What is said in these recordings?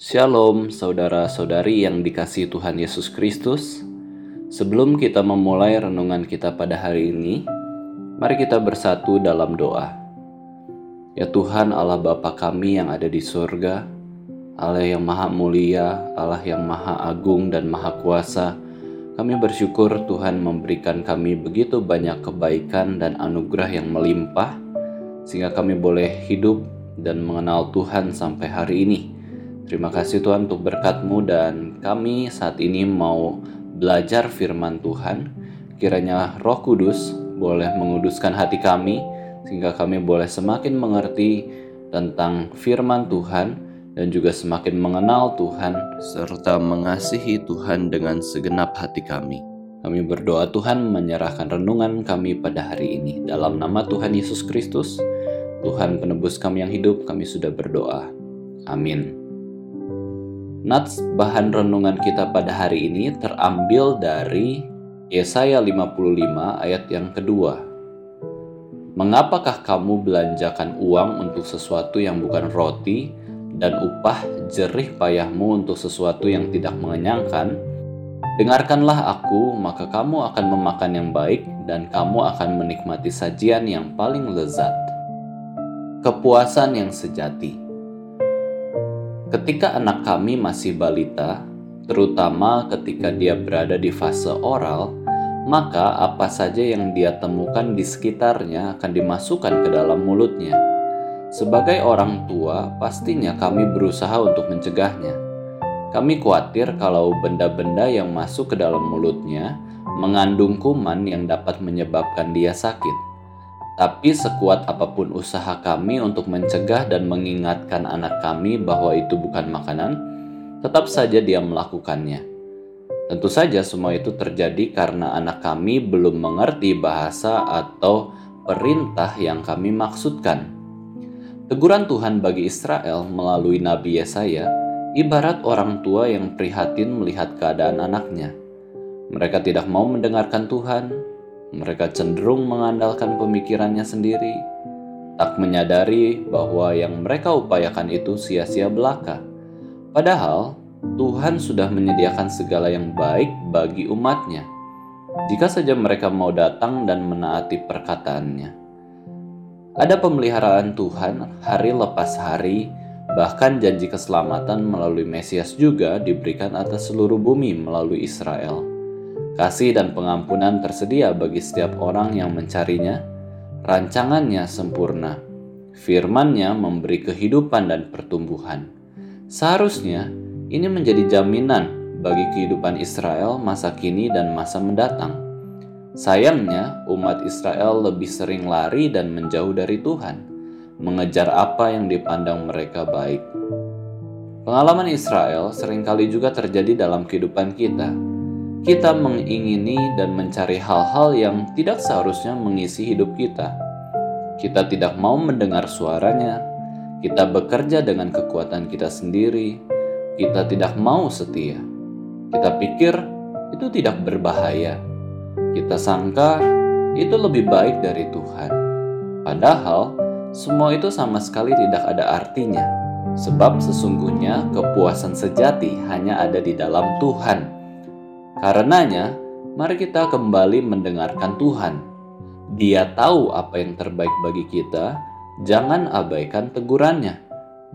Shalom, saudara-saudari yang dikasih Tuhan Yesus Kristus. Sebelum kita memulai renungan kita pada hari ini, mari kita bersatu dalam doa. Ya Tuhan Allah Bapa kami yang ada di surga, Allah yang maha mulia, Allah yang maha agung dan maha kuasa, kami bersyukur Tuhan memberikan kami begitu banyak kebaikan dan anugerah yang melimpah, sehingga kami boleh hidup dan mengenal Tuhan sampai hari ini. Terima kasih Tuhan untuk berkat-Mu dan kami saat ini mau belajar firman Tuhan. Kiranya Roh Kudus boleh menguduskan hati kami sehingga kami boleh semakin mengerti tentang firman Tuhan dan juga semakin mengenal Tuhan serta mengasihi Tuhan dengan segenap hati kami. Kami berdoa Tuhan menyerahkan renungan kami pada hari ini. Dalam nama Tuhan Yesus Kristus, Tuhan penebus kami yang hidup, kami sudah berdoa. Amin. Nats bahan renungan kita pada hari ini terambil dari Yesaya 55 ayat yang kedua. Mengapakah kamu belanjakan uang untuk sesuatu yang bukan roti dan upah jerih payahmu untuk sesuatu yang tidak mengenyangkan? Dengarkanlah aku, maka kamu akan memakan yang baik dan kamu akan menikmati sajian yang paling lezat kepuasan yang sejati. Ketika anak kami masih balita, terutama ketika dia berada di fase oral, maka apa saja yang dia temukan di sekitarnya akan dimasukkan ke dalam mulutnya. Sebagai orang tua, pastinya kami berusaha untuk mencegahnya. Kami khawatir kalau benda-benda yang masuk ke dalam mulutnya mengandung kuman yang dapat menyebabkan dia sakit. Tapi sekuat apa pun usaha kami untuk mencegah dan mengingatkan anak kami bahwa itu bukan makanan, tetap saja dia melakukannya. Tentu saja semua itu terjadi karena anak kami belum mengerti bahasa atau perintah yang kami maksudkan. Teguran Tuhan bagi Israel melalui Nabi Yesaya ibarat orang tua yang prihatin melihat keadaan anaknya. Mereka tidak mau mendengarkan Tuhan, mereka cenderung mengandalkan pemikirannya sendiri, tak menyadari bahwa yang mereka upayakan itu sia-sia belaka. Padahal Tuhan sudah menyediakan segala yang baik bagi umatnya, jika saja mereka mau datang dan menaati perkataannya. Ada pemeliharaan Tuhan hari lepas hari, bahkan janji keselamatan melalui Mesias juga diberikan atas seluruh bumi melalui Israel. Kasih dan pengampunan tersedia bagi setiap orang yang mencarinya. Rancangannya sempurna. Firman-Nya memberi kehidupan dan pertumbuhan. Seharusnya ini menjadi jaminan bagi kehidupan Israel masa kini dan masa mendatang. Sayangnya, umat Israel lebih sering lari dan menjauh dari Tuhan, mengejar apa yang dipandang mereka baik. Pengalaman Israel sering kali juga terjadi dalam kehidupan kita kita mengingini dan mencari hal-hal yang tidak seharusnya mengisi hidup kita. Kita tidak mau mendengar suaranya, kita bekerja dengan kekuatan kita sendiri, kita tidak mau setia. Kita pikir itu tidak berbahaya. Kita sangka itu lebih baik dari Tuhan. Padahal semua itu sama sekali tidak ada artinya, sebab sesungguhnya kepuasan sejati hanya ada di dalam Tuhan Karenanya, mari kita kembali mendengarkan Tuhan. Dia tahu apa yang terbaik bagi kita, jangan abaikan tegurannya.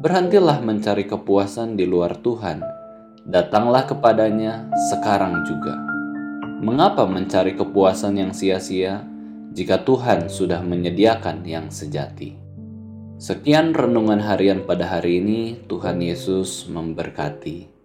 Berhentilah mencari kepuasan di luar Tuhan. Datanglah kepadanya sekarang juga. Mengapa mencari kepuasan yang sia-sia jika Tuhan sudah menyediakan yang sejati? Sekian renungan harian pada hari ini. Tuhan Yesus memberkati.